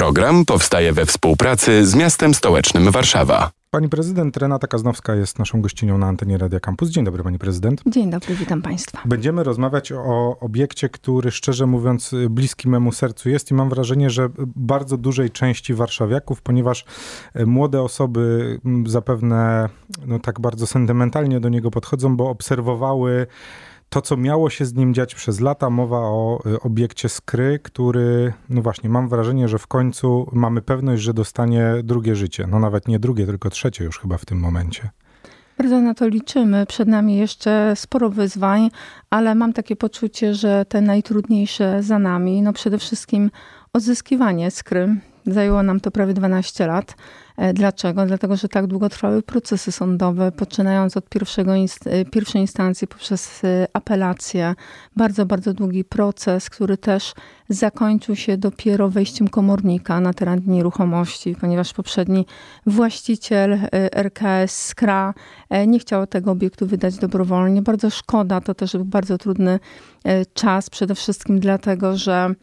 Program powstaje we współpracy z miastem stołecznym Warszawa. Pani prezydent Renata Kaznowska jest naszą gościnią na antenie Radia Campus. Dzień dobry, pani prezydent. Dzień dobry, witam państwa. Będziemy rozmawiać o obiekcie, który szczerze mówiąc bliski memu sercu jest i mam wrażenie, że bardzo dużej części warszawiaków, ponieważ młode osoby zapewne no, tak bardzo sentymentalnie do niego podchodzą, bo obserwowały to, co miało się z nim dziać przez lata, mowa o y, obiekcie Skry, który, no właśnie, mam wrażenie, że w końcu mamy pewność, że dostanie drugie życie. No nawet nie drugie, tylko trzecie już chyba w tym momencie. Bardzo na to liczymy. Przed nami jeszcze sporo wyzwań, ale mam takie poczucie, że te najtrudniejsze za nami. No przede wszystkim odzyskiwanie skry. Zajęło nam to prawie 12 lat. E, dlaczego? Dlatego, że tak długo trwały procesy sądowe, poczynając od pierwszego inst e, pierwszej instancji poprzez e, apelację. Bardzo, bardzo długi proces, który też zakończył się dopiero wejściem komornika na teren nieruchomości, ponieważ poprzedni właściciel RKS Skra nie chciał tego obiektu wydać dobrowolnie. Bardzo szkoda, to też był bardzo trudny czas, przede wszystkim dlatego, że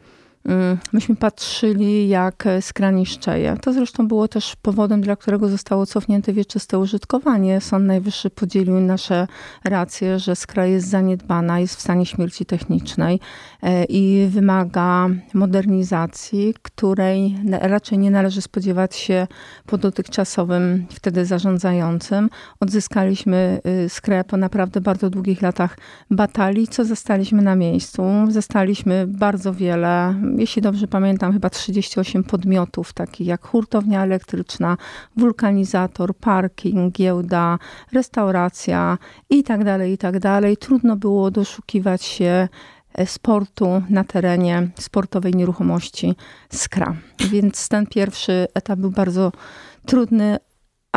myśmy patrzyli, jak skra niszczeje. To zresztą było też powodem, dla którego zostało cofnięte wieczyste użytkowanie. Sąd Najwyższy podzielił nasze racje, że skra jest zaniedbana, jest w stanie śmierci technicznej e, i wymaga modernizacji, której raczej nie należy spodziewać się po dotychczasowym wtedy zarządzającym. Odzyskaliśmy y, skrę po naprawdę bardzo długich latach batalii, co zastaliśmy na miejscu. Zastaliśmy bardzo wiele jeśli dobrze pamiętam, chyba 38 podmiotów, takich jak hurtownia elektryczna, wulkanizator, parking, giełda, restauracja i tak dalej, i tak dalej. Trudno było doszukiwać się e, sportu na terenie sportowej nieruchomości Skra. Więc ten pierwszy etap był bardzo trudny,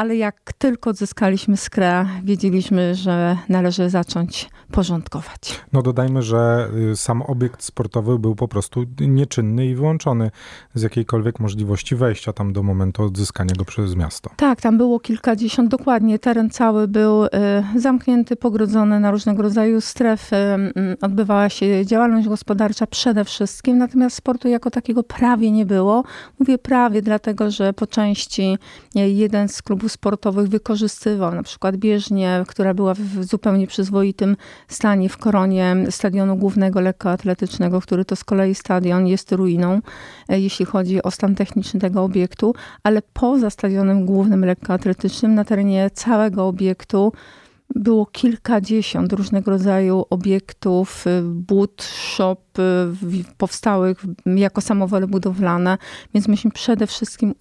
ale jak tylko odzyskaliśmy skrę, wiedzieliśmy, że należy zacząć porządkować. No dodajmy, że y, sam obiekt sportowy był po prostu nieczynny i wyłączony z jakiejkolwiek możliwości wejścia tam do momentu odzyskania go przez miasto. Tak, tam było kilkadziesiąt, dokładnie. Teren cały był y, zamknięty, pogrodzony na różnego rodzaju strefy. Mm, odbywała się działalność gospodarcza przede wszystkim, natomiast sportu jako takiego prawie nie było. Mówię prawie, dlatego że po części jeden z klubów sportowych wykorzystywał. Na przykład bieżnię, która była w zupełnie przyzwoitym stanie w koronie stadionu głównego lekkoatletycznego, który to z kolei stadion jest ruiną, e, jeśli chodzi o stan techniczny tego obiektu, ale poza stadionem głównym lekkoatletycznym na terenie całego obiektu było kilkadziesiąt różnego rodzaju obiektów, y, but, shop y, powstałych jako samowole budowlane, więc myśmy przede wszystkim y,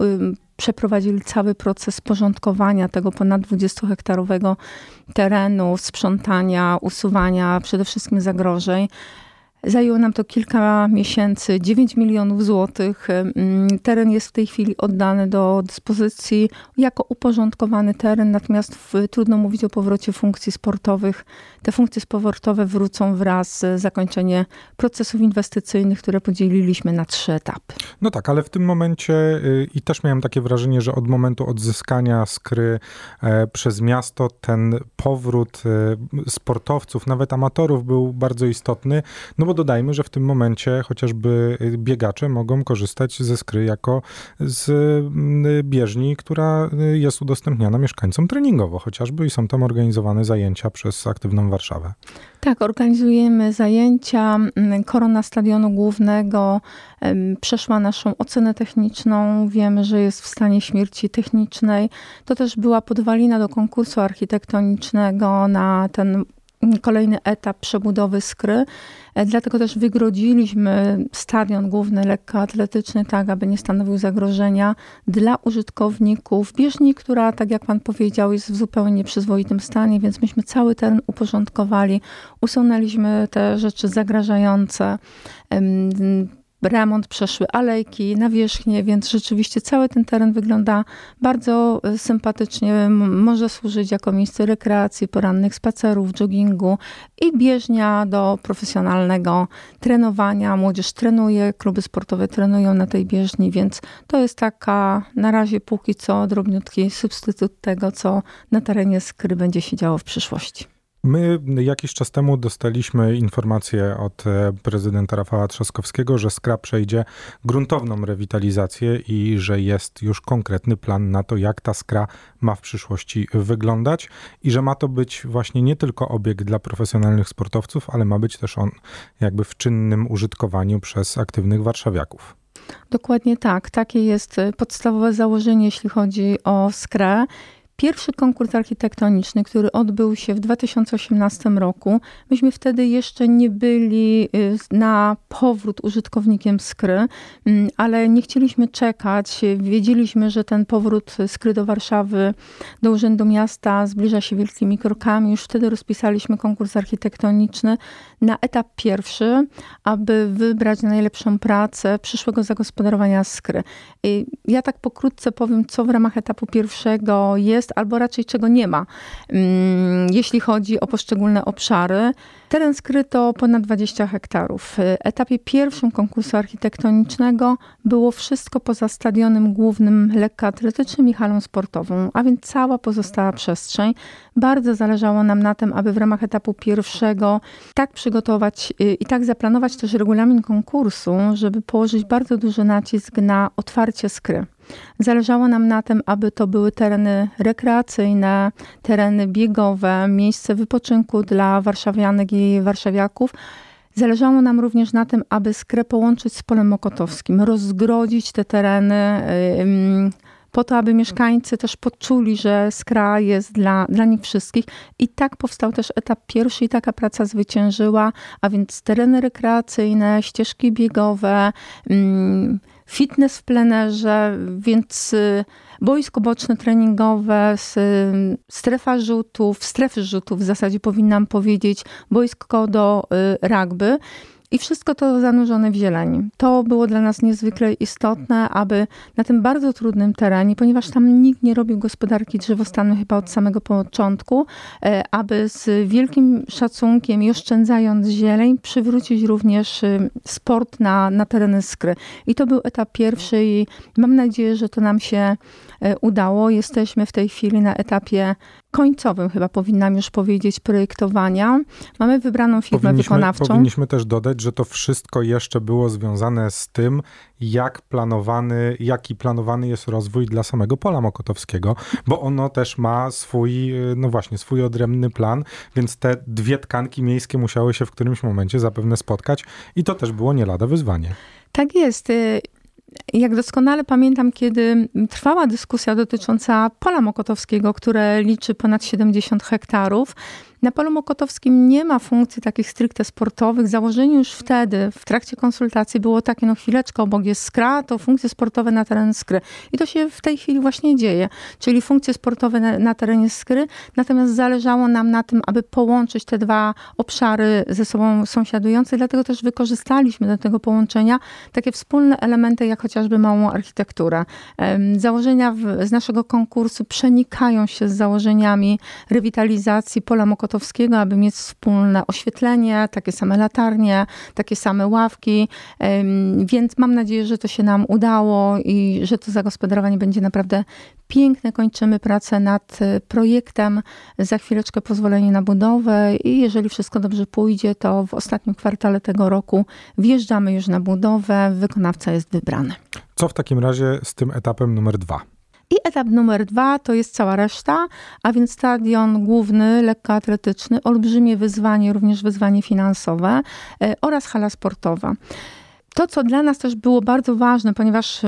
przeprowadzili cały proces porządkowania tego ponad 20-hektarowego terenu, sprzątania, usuwania przede wszystkim zagrożeń. Zajęło nam to kilka miesięcy, 9 milionów złotych. Teren jest w tej chwili oddany do dyspozycji jako uporządkowany teren, natomiast w, trudno mówić o powrocie funkcji sportowych. Te funkcje sportowe wrócą wraz z zakończeniem procesów inwestycyjnych, które podzieliliśmy na trzy etapy. No tak, ale w tym momencie y, i też miałem takie wrażenie, że od momentu odzyskania skry e, przez miasto ten powrót e, sportowców, nawet amatorów był bardzo istotny. No bo dodajmy, że w tym momencie chociażby biegacze mogą korzystać ze skry jako z mm, bieżni, która jest udostępniana mieszkańcom treningowo chociażby i są tam organizowane zajęcia przez Aktywną Warszawę. Tak, organizujemy zajęcia. Mm, korona Stadionu Głównego przeszła naszą ocenę techniczną. Wiemy, że jest w stanie śmierci technicznej. To też była podwalina do konkursu architektonicznego na ten kolejny etap przebudowy skry. E, dlatego też wygrodziliśmy stadion główny lekkoatletyczny, tak aby nie stanowił zagrożenia dla użytkowników bieżni, która, tak jak pan powiedział, jest w zupełnie nieprzyzwoitym stanie, więc myśmy cały teren uporządkowali, usunęliśmy te rzeczy zagrażające remont, przeszły alejki, nawierzchnie, więc rzeczywiście cały ten teren wygląda bardzo e, sympatycznie. Może służyć jako miejsce rekreacji, porannych spacerów, joggingu i bieżnia do profesjonalnego trenowania. Młodzież trenuje, kluby sportowe trenują na tej bieżni, więc to jest taka na razie póki co drobniutki substytut tego, co na terenie Skry będzie się działo w przyszłości. My jakiś czas temu dostaliśmy informację od e, prezydenta Rafała Trzaskowskiego, że Skra przejdzie gruntowną rewitalizację i że jest już konkretny plan na to, jak ta Skra ma w przyszłości wyglądać i że ma to być właśnie nie tylko obiekt dla profesjonalnych sportowców, ale ma być też on jakby w czynnym użytkowaniu przez aktywnych warszawiaków. Dokładnie tak. Takie jest e, podstawowe założenie, jeśli chodzi o Skrę. Pierwszy konkurs architektoniczny, który odbył się w 2018 roku, myśmy wtedy jeszcze nie byli y, na powrót użytkownikiem Skry, mm, ale nie chcieliśmy czekać. Wiedzieliśmy, że ten powrót Skry do Warszawy, do Urzędu Miasta zbliża się wielkimi krokami. Już wtedy rozpisaliśmy konkurs architektoniczny na etap pierwszy, aby wybrać najlepszą pracę przyszłego zagospodarowania Skry. Ja tak pokrótce powiem, co w ramach etapu pierwszego jest jest, albo raczej czego nie ma, mm, jeśli chodzi o poszczególne obszary. Teren skryto ponad 20 hektarów. W etapie pierwszym konkursu architektonicznego było wszystko poza stadionem głównym lekkoatletycznym i halą sportową, a więc cała pozostała przestrzeń. Bardzo zależało nam na tym, aby w ramach etapu pierwszego tak przygotować y, i tak zaplanować też regulamin konkursu, żeby położyć bardzo duży nacisk na otwarcie skry. Zależało nam na tym, aby to były tereny rekreacyjne, tereny biegowe, miejsce wypoczynku dla warszawianek i warszawiaków. Zależało nam również na tym, aby skrę połączyć z polem mokotowskim, rozgrodzić te tereny po to, aby mieszkańcy też poczuli, że skra jest dla, dla nich wszystkich. I tak powstał też etap pierwszy i taka praca zwyciężyła, a więc tereny rekreacyjne, ścieżki biegowe, fitness w plenerze, więc y, boisko boczne treningowe, y, strefa rzutów, strefy rzutów w zasadzie powinnam powiedzieć, boisko do y, rugby. I wszystko to zanurzone w zieleni. To było dla nas niezwykle istotne, aby na tym bardzo trudnym terenie, ponieważ tam nikt nie robił gospodarki drzewostanu chyba od samego początku, e, aby z wielkim szacunkiem i oszczędzając zieleń, przywrócić również y, sport na, na tereny skry. I to był etap pierwszy i mam nadzieję, że to nam się udało. Jesteśmy w tej chwili na etapie końcowym, chyba powinnam już powiedzieć, projektowania. Mamy wybraną firmę powinniśmy, wykonawczą. Powinniśmy też dodać, że to wszystko jeszcze było związane z tym, jak planowany, jaki planowany jest rozwój dla samego pola mokotowskiego, bo ono też ma swój, no właśnie, swój odrębny plan, więc te dwie tkanki miejskie musiały się w którymś momencie zapewne spotkać i to też było nie lada wyzwanie. Tak jest. Jak doskonale pamiętam, kiedy trwała dyskusja dotycząca pola mokotowskiego, które liczy ponad 70 hektarów, na polu mokotowskim nie ma funkcji takich stricte sportowych. Założenie już wtedy, w trakcie konsultacji było takie, no chwileczkę, obok jest skra, to funkcje sportowe na teren skry. I to się w tej chwili właśnie dzieje, czyli funkcje sportowe na, na terenie skry, natomiast zależało nam na tym, aby połączyć te dwa obszary ze sobą sąsiadujące, dlatego też wykorzystaliśmy do tego połączenia takie wspólne elementy, jak chociażby małą architekturę. Założenia w, z naszego konkursu przenikają się z założeniami rewitalizacji pola mokotowskiego Kotowskiego, aby mieć wspólne oświetlenie, takie same latarnie, takie same ławki. Więc mam nadzieję, że to się nam udało i że to zagospodarowanie będzie naprawdę piękne. Kończymy pracę nad e, projektem. Za chwileczkę pozwolenie na budowę i jeżeli wszystko dobrze pójdzie, to w ostatnim kwartale tego roku wjeżdżamy już na budowę. Wykonawca jest wybrany. Co w takim razie z tym etapem numer dwa? I etap numer dwa to jest cała reszta, a więc stadion główny, lekkoatletyczny, olbrzymie wyzwanie, również wyzwanie finansowe e, oraz hala sportowa. To, co dla nas też było bardzo ważne, ponieważ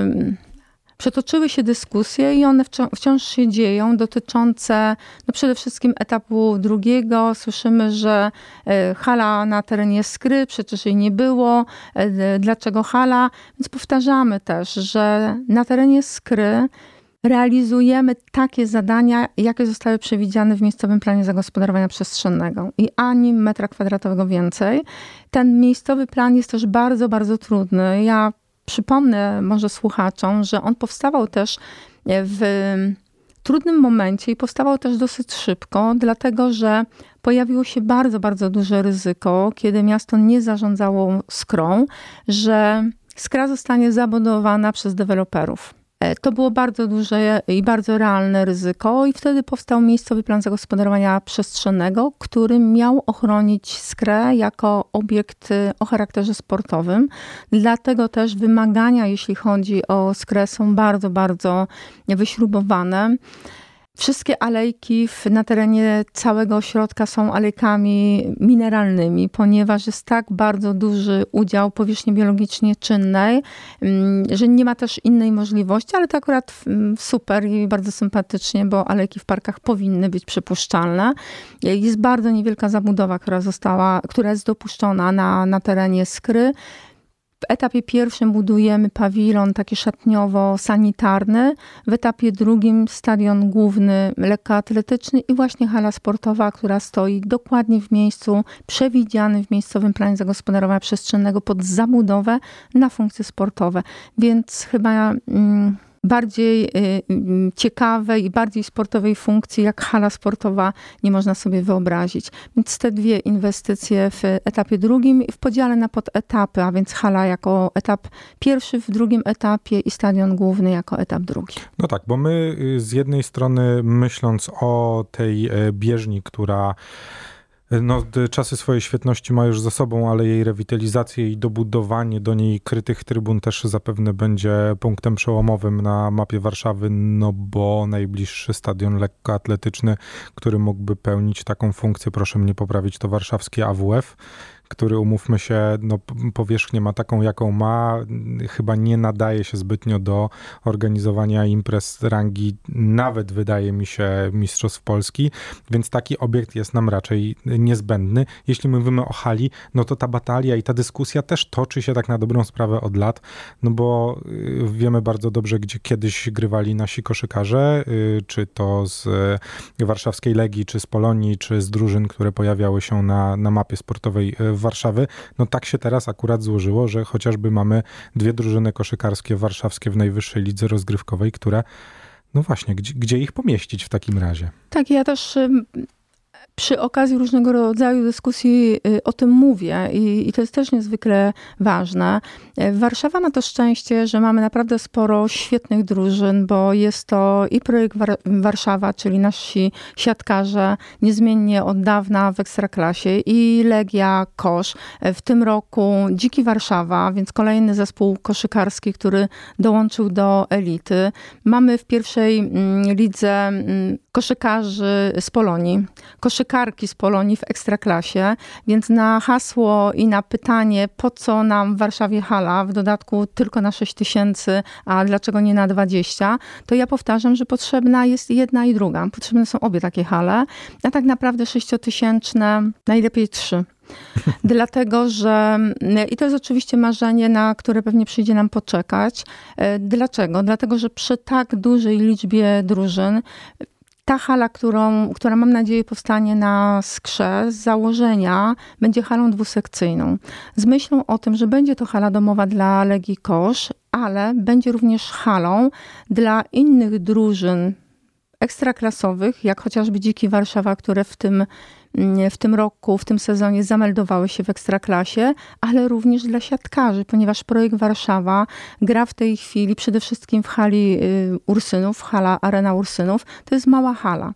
przetoczyły się dyskusje i one wciąż się dzieją, dotyczące no przede wszystkim etapu drugiego. Słyszymy, że e, hala na terenie Skry, przecież jej nie było. E, dlaczego hala? Więc powtarzamy też, że na terenie Skry realizujemy takie zadania, jakie zostały przewidziane w miejscowym planie zagospodarowania przestrzennego i ani metra kwadratowego więcej. Ten miejscowy plan jest też bardzo, bardzo trudny. Ja przypomnę może słuchaczom, że on powstawał też w trudnym momencie i powstawał też dosyć szybko, dlatego że pojawiło się bardzo, bardzo duże ryzyko, kiedy miasto nie zarządzało skrą, że skra zostanie zabudowana przez deweloperów E, to było bardzo duże i bardzo realne ryzyko i wtedy powstał miejscowy plan zagospodarowania przestrzennego, który miał ochronić Skrę jako obiekt y, o charakterze sportowym. Dlatego też wymagania, jeśli chodzi o Skrę, są bardzo, bardzo wyśrubowane. Wszystkie alejki w, na terenie całego ośrodka są alejkami mineralnymi, ponieważ jest tak bardzo duży udział powierzchni biologicznie czynnej, mm, że nie ma też innej możliwości, ale to akurat mm, super i bardzo sympatycznie, bo alejki w parkach powinny być przypuszczalne. Jest bardzo niewielka zabudowa, która została, która jest dopuszczona na, na terenie Skry. W etapie pierwszym budujemy pawilon taki szatniowo-sanitarny, w etapie drugim stadion główny lekkoatletyczny i właśnie hala sportowa, która stoi dokładnie w miejscu przewidzianym w miejscowym planie zagospodarowania przestrzennego pod zabudowę na funkcje sportowe. Więc chyba... Mm, bardziej y, y, ciekawej i bardziej sportowej funkcji, jak hala sportowa, nie można sobie wyobrazić. Więc te dwie inwestycje w etapie drugim w podziale na podetapy, a więc hala jako etap pierwszy w drugim etapie i stadion główny jako etap drugi. No tak, bo my y, z jednej strony myśląc o tej bieżni, która no, czasy swojej świetności ma już za sobą, ale jej rewitalizację i dobudowanie do niej krytych trybun też zapewne będzie punktem przełomowym na mapie Warszawy, no bo najbliższy stadion lekkoatletyczny, który mógłby pełnić taką funkcję, proszę mnie poprawić, to warszawski AWF który umówmy się, no, powierzchnię ma taką, jaką ma, chyba nie nadaje się zbytnio do organizowania imprez rangi, nawet wydaje mi się, Mistrzostw Polski, więc taki obiekt jest nam raczej niezbędny. Jeśli mówimy o hali, no to ta batalia i ta dyskusja też toczy się tak na dobrą sprawę od lat, no bo y, wiemy bardzo dobrze, gdzie kiedyś grywali nasi koszykarze, y, czy to z warszawskiej Legii, czy z Polonii, czy z drużyn, które pojawiały się na, na mapie sportowej w Warszawy, no tak się teraz akurat złożyło, że chociażby mamy dwie drużyny koszykarskie warszawskie w najwyższej lidze rozgrywkowej, które no właśnie, gdzie, gdzie ich pomieścić w takim razie? Tak, ja też przy okazji różnego rodzaju dyskusji y, o tym mówię i, i, to jest też niezwykle ważne. E, Warszawa ma to szczęście, że mamy naprawdę sporo świetnych drużyn, bo jest to i projekt War Warszawa, czyli nasi siatkarze niezmiennie od dawna w Ekstraklasie i Legia Kosz. E, w tym roku Dziki Warszawa, więc kolejny zespół koszykarski, który dołączył do elity. Mamy w pierwszej mm, lidze mm, koszykarzy z Polonii, koszykarki z Polonii w Ekstraklasie, więc na hasło i na pytanie, po co nam w Warszawie hala, w dodatku tylko na 6 tysięcy, a dlaczego nie na 20, to ja powtarzam, że potrzebna jest jedna i druga. Potrzebne są obie takie hale, a tak naprawdę sześciotysięczne, najlepiej trzy. Dlatego, że i to jest oczywiście marzenie, na które pewnie przyjdzie nam poczekać. E, dlaczego? Dlatego, że przy tak dużej liczbie drużyn ta hala, którą, która mam nadzieję powstanie na skrze z założenia, będzie halą dwusekcyjną. Z myślą o tym, że będzie to hala domowa dla Legii Kosz, ale będzie również halą dla innych drużyn ekstraklasowych, jak chociażby Dziki Warszawa, które w tym w tym roku, w tym sezonie zameldowały się w Ekstraklasie, ale również dla siatkarzy, ponieważ projekt Warszawa gra w tej chwili przede wszystkim w hali y, Ursynów, hala Arena Ursynów. To jest mała hala.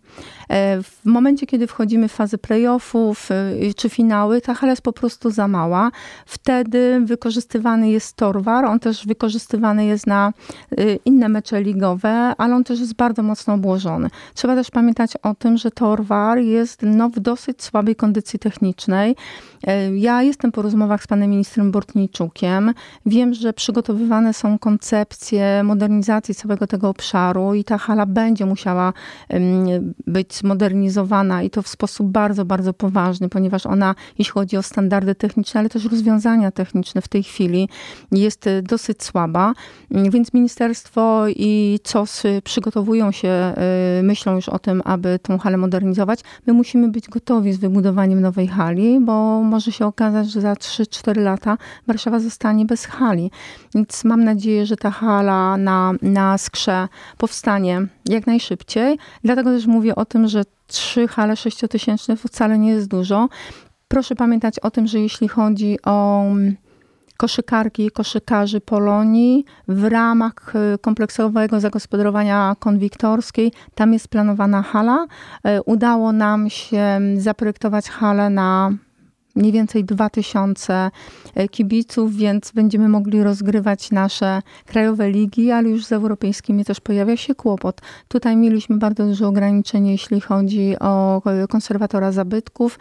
E, w momencie, kiedy wchodzimy w fazę playoffów y, czy finały, ta hala jest po prostu za mała. Wtedy wykorzystywany jest Torwar, on też wykorzystywany jest na y, inne mecze ligowe, ale on też jest bardzo mocno obłożony. Trzeba też pamiętać o tym, że Torwar jest no, w dosyć dosyć słabej kondycji technicznej. E, ja jestem po rozmowach z panem ministrem Bortniczukiem. Wiem, że przygotowywane są koncepcje modernizacji całego tego obszaru i ta hala będzie musiała być zmodernizowana i to w sposób bardzo, bardzo poważny, ponieważ ona, jeśli chodzi o standardy techniczne, ale też rozwiązania techniczne w tej chwili jest e, dosyć słaba. Więc ministerstwo i COS przygotowują się, e, myślą już o tym, aby tą halę modernizować. My musimy być gotowi gotowi z wybudowaniem nowej hali, bo może się okazać, że za 3-4 lata Warszawa zostanie bez hali. Więc mam nadzieję, że ta hala na, na skrze powstanie jak najszybciej. Dlatego też mówię o tym, że trzy hale sześciotysięczne wcale nie jest dużo. Proszę pamiętać o tym, że jeśli chodzi o koszykarki, koszykarzy Polonii w ramach y, kompleksowego zagospodarowania konwiktorskiej. Tam jest planowana hala. Y, udało nam się zaprojektować halę na mniej więcej 2000 e, kibiców, więc będziemy mogli rozgrywać nasze krajowe ligi, ale już z europejskimi też pojawia się kłopot. Tutaj mieliśmy bardzo duże ograniczenie, jeśli chodzi o konserwatora zabytków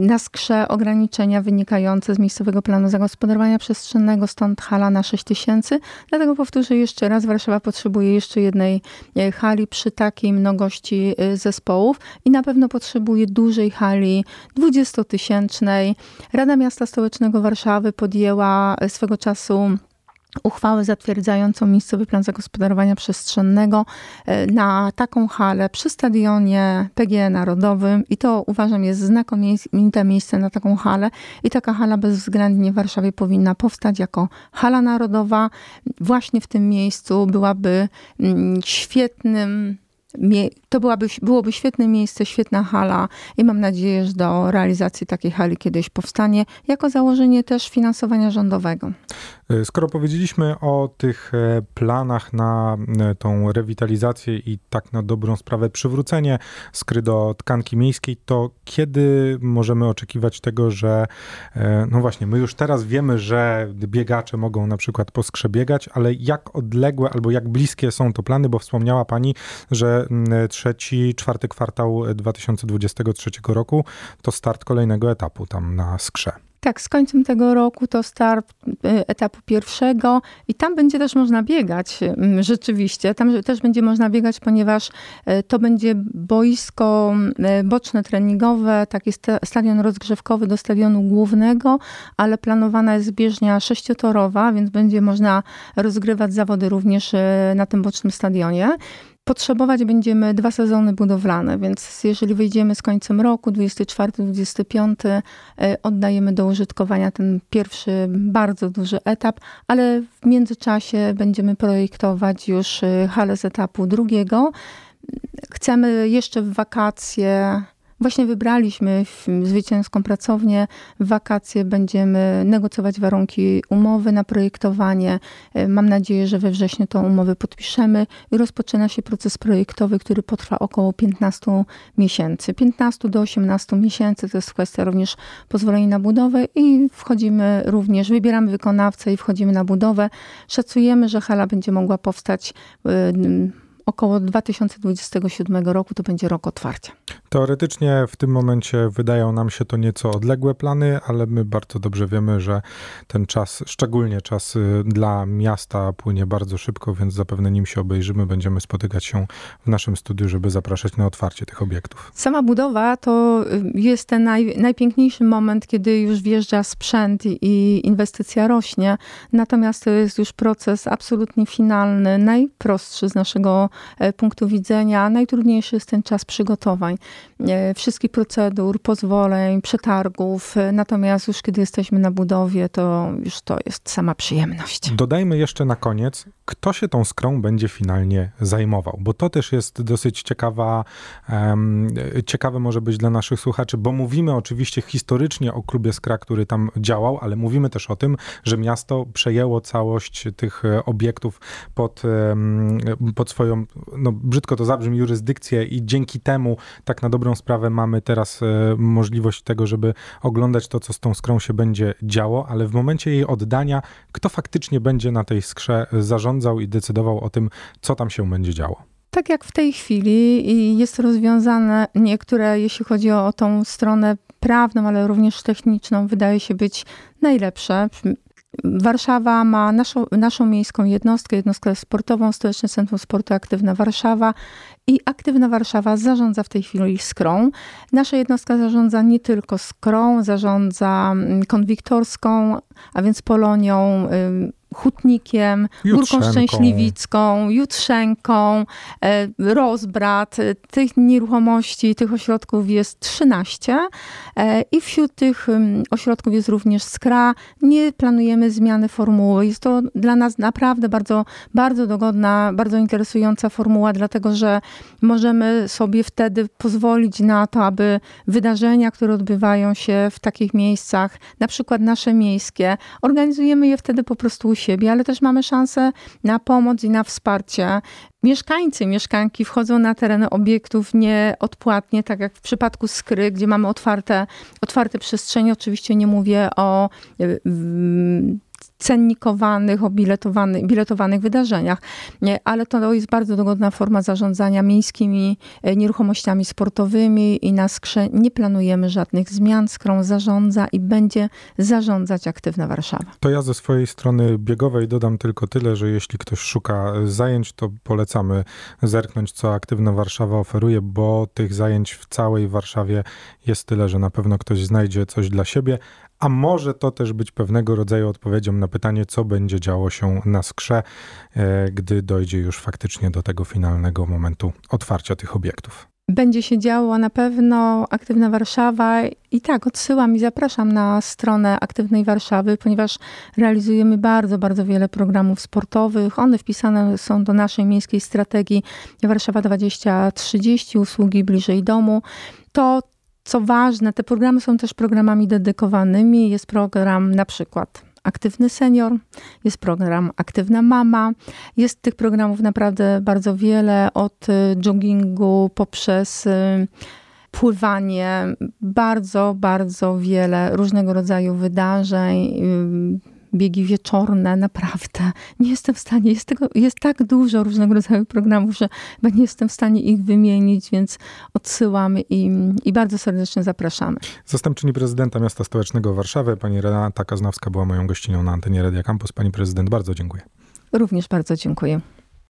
na skrze ograniczenia wynikające z miejscowego planu zagospodarowania przestrzennego, stąd hala na 6 tysięcy. Dlatego powtórzę jeszcze raz, Warszawa potrzebuje jeszcze jednej e, hali przy takiej mnogości e, zespołów i na pewno potrzebuje dużej hali 20-tysięcznej. Rada Miasta Stołecznego Warszawy podjęła e, swego czasu uchwałę zatwierdzającą miejscowy plan zagospodarowania przestrzennego e, na taką halę przy stadionie PGE Narodowym i to uważam jest znakomite miejsce na taką halę i taka hala bezwzględnie w Warszawie powinna powstać jako hala narodowa. Właśnie w tym miejscu byłaby mm, świetnym to byłaby, byłoby świetne miejsce, świetna hala i mam nadzieję, że do realizacji takiej hali kiedyś powstanie, jako założenie też finansowania rządowego. E, skoro powiedzieliśmy o tych e, planach na e, tą rewitalizację i tak na dobrą sprawę przywrócenie skry do tkanki miejskiej, to kiedy możemy oczekiwać tego, że no właśnie, my już teraz wiemy, że biegacze mogą na przykład po skrze biegać, ale jak odległe albo jak bliskie są to plany, bo wspomniała pani, że trzeci, czwarty kwartał 2023 roku to start kolejnego etapu tam na skrze. Tak, z końcem tego roku to start y, etapu pierwszego i tam będzie też można biegać mm, rzeczywiście. Tam też będzie można biegać, ponieważ y, to będzie boisko y, boczne treningowe, taki stadion rozgrzewkowy do stadionu głównego, ale planowana jest bieżnia sześciotorowa, więc będzie można rozgrywać zawody również na tym bocznym stadionie. Potrzebować będziemy dwa sezony budowlane, więc jeżeli wyjdziemy z końcem roku, 24-25, e, oddajemy do użytkowania ten pierwszy bardzo duży etap, ale w międzyczasie będziemy projektować już e, halę z etapu drugiego. Chcemy jeszcze w wakacje Właśnie wybraliśmy zwycięską pracownię. W wakacje będziemy negocjować warunki umowy na projektowanie. E, mam nadzieję, że we wrześniu tą umowę podpiszemy i rozpoczyna się proces projektowy, który potrwa około 15 miesięcy. 15 do 18 miesięcy to jest kwestia również pozwolenia na budowę i wchodzimy również, wybieramy wykonawcę i wchodzimy na budowę. Szacujemy, że hala będzie mogła powstać około 2027 roku to będzie rok otwarcia. Teoretycznie w tym momencie wydają nam się to nieco odległe plany, ale my bardzo dobrze wiemy, że ten czas, szczególnie czas y, dla miasta, płynie bardzo szybko, więc zapewne nim się obejrzymy. Będziemy spotykać się w naszym studiu, żeby zapraszać na otwarcie tych obiektów. Sama budowa to y, jest ten naj, najpiękniejszy moment, kiedy już wjeżdża sprzęt i inwestycja rośnie. Natomiast to jest już proces absolutnie finalny, najprostszy z naszego e, punktu widzenia. Najtrudniejszy jest ten czas przygotowań. E, wszystkich procedur, pozwoleń, przetargów. E, natomiast już kiedy jesteśmy na budowie, to już to jest sama przyjemność. Dodajmy jeszcze na koniec, kto się tą skrą będzie finalnie zajmował, bo to też jest dosyć ciekawa, um, ciekawe może być dla naszych słuchaczy, bo mówimy oczywiście historycznie o klubie Skra, który tam działał, ale mówimy też o tym, że miasto przejęło całość tych e, obiektów pod, pod swoją, no brzydko to zabrzmi, jurysdykcję i dzięki temu tak na dobrą sprawę mamy teraz e, możliwość tego, żeby oglądać to, co z tą skrą się będzie działo, ale w momencie jej oddania, kto faktycznie będzie na tej skrze zarządzał i decydował o tym, co tam się będzie działo? Tak jak w tej chwili jest rozwiązane niektóre, jeśli chodzi o tą stronę prawną, ale również techniczną, wydaje się być najlepsze. Warszawa ma naszą, naszą miejską jednostkę, jednostkę sportową, Stołeczne Centrum Sportu Aktywna Warszawa i Aktywna Warszawa zarządza w tej chwili Skrą. Nasza jednostka zarządza nie tylko Skrą, zarządza mm, konwiktorską, a więc Polonią, Hutnikiem, Jutrzenką. Górką Szczęśliwicką, Jutrzenką, e, Rozbrat. Tych nieruchomości, tych ośrodków jest 13 e, i wśród tych ośrodków jest również Skra. Nie planujemy zmiany formuły. Jest to dla nas naprawdę bardzo, bardzo dogodna, bardzo interesująca formuła, dlatego że możemy sobie wtedy pozwolić na to, aby wydarzenia, które odbywają się w takich miejscach, na przykład nasze miejskie, organizujemy je wtedy po prostu u siebie, ale też mamy szansę na pomoc i na wsparcie. Mieszkańcy, mieszkanki wchodzą na tereny obiektów nieodpłatnie, tak jak w przypadku Skry, gdzie mamy otwarte, otwarte przestrzenie. Oczywiście nie mówię o y, cennikowanych, o biletowanych, wydarzeniach, ale to jest bardzo dogodna forma zarządzania miejskimi e, nieruchomościami sportowymi i na Skrze nie planujemy żadnych zmian. Skrą zarządza i będzie zarządzać aktywna Warszawa. To ja ze swojej strony biegowej dodam tylko tyle, że jeśli ktoś szuka zajęć, to polecamy zerknąć, co Aktywna Warszawa oferuje, bo tych zajęć w całej Warszawie jest tyle, że na pewno ktoś znajdzie coś dla siebie, a może to też być pewnego rodzaju odpowiedzią na pytanie, co będzie działo się na skrze, e, gdy dojdzie już faktycznie do tego finalnego momentu otwarcia tych obiektów. Będzie się działo na pewno Aktywna Warszawa i tak odsyłam i zapraszam na stronę Aktywnej Warszawy, ponieważ realizujemy bardzo, bardzo wiele programów sportowych. One wpisane są do naszej miejskiej strategii Warszawa 2030, usługi bliżej domu. To co ważne, te programy są też programami dedykowanymi. Jest program na przykład Aktywny Senior, jest program Aktywna Mama. Jest tych programów naprawdę bardzo wiele, od y, joggingu poprzez y, pływanie, bardzo, bardzo wiele różnego rodzaju wydarzeń y, biegi wieczorne, naprawdę. Nie jestem w stanie, jest, tego, jest tak dużo różnego rodzaju programów, że nie jestem w stanie ich wymienić, więc odsyłamy i, i bardzo serdecznie zapraszamy. Zastępczyni prezydenta miasta stołecznego Warszawy, pani Renata Kaznowska była moją gościnią na antenie Radia Campus. Pani prezydent, bardzo dziękuję. Również bardzo dziękuję.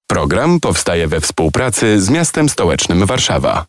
Program powstaje we współpracy z miastem stołecznym Warszawa.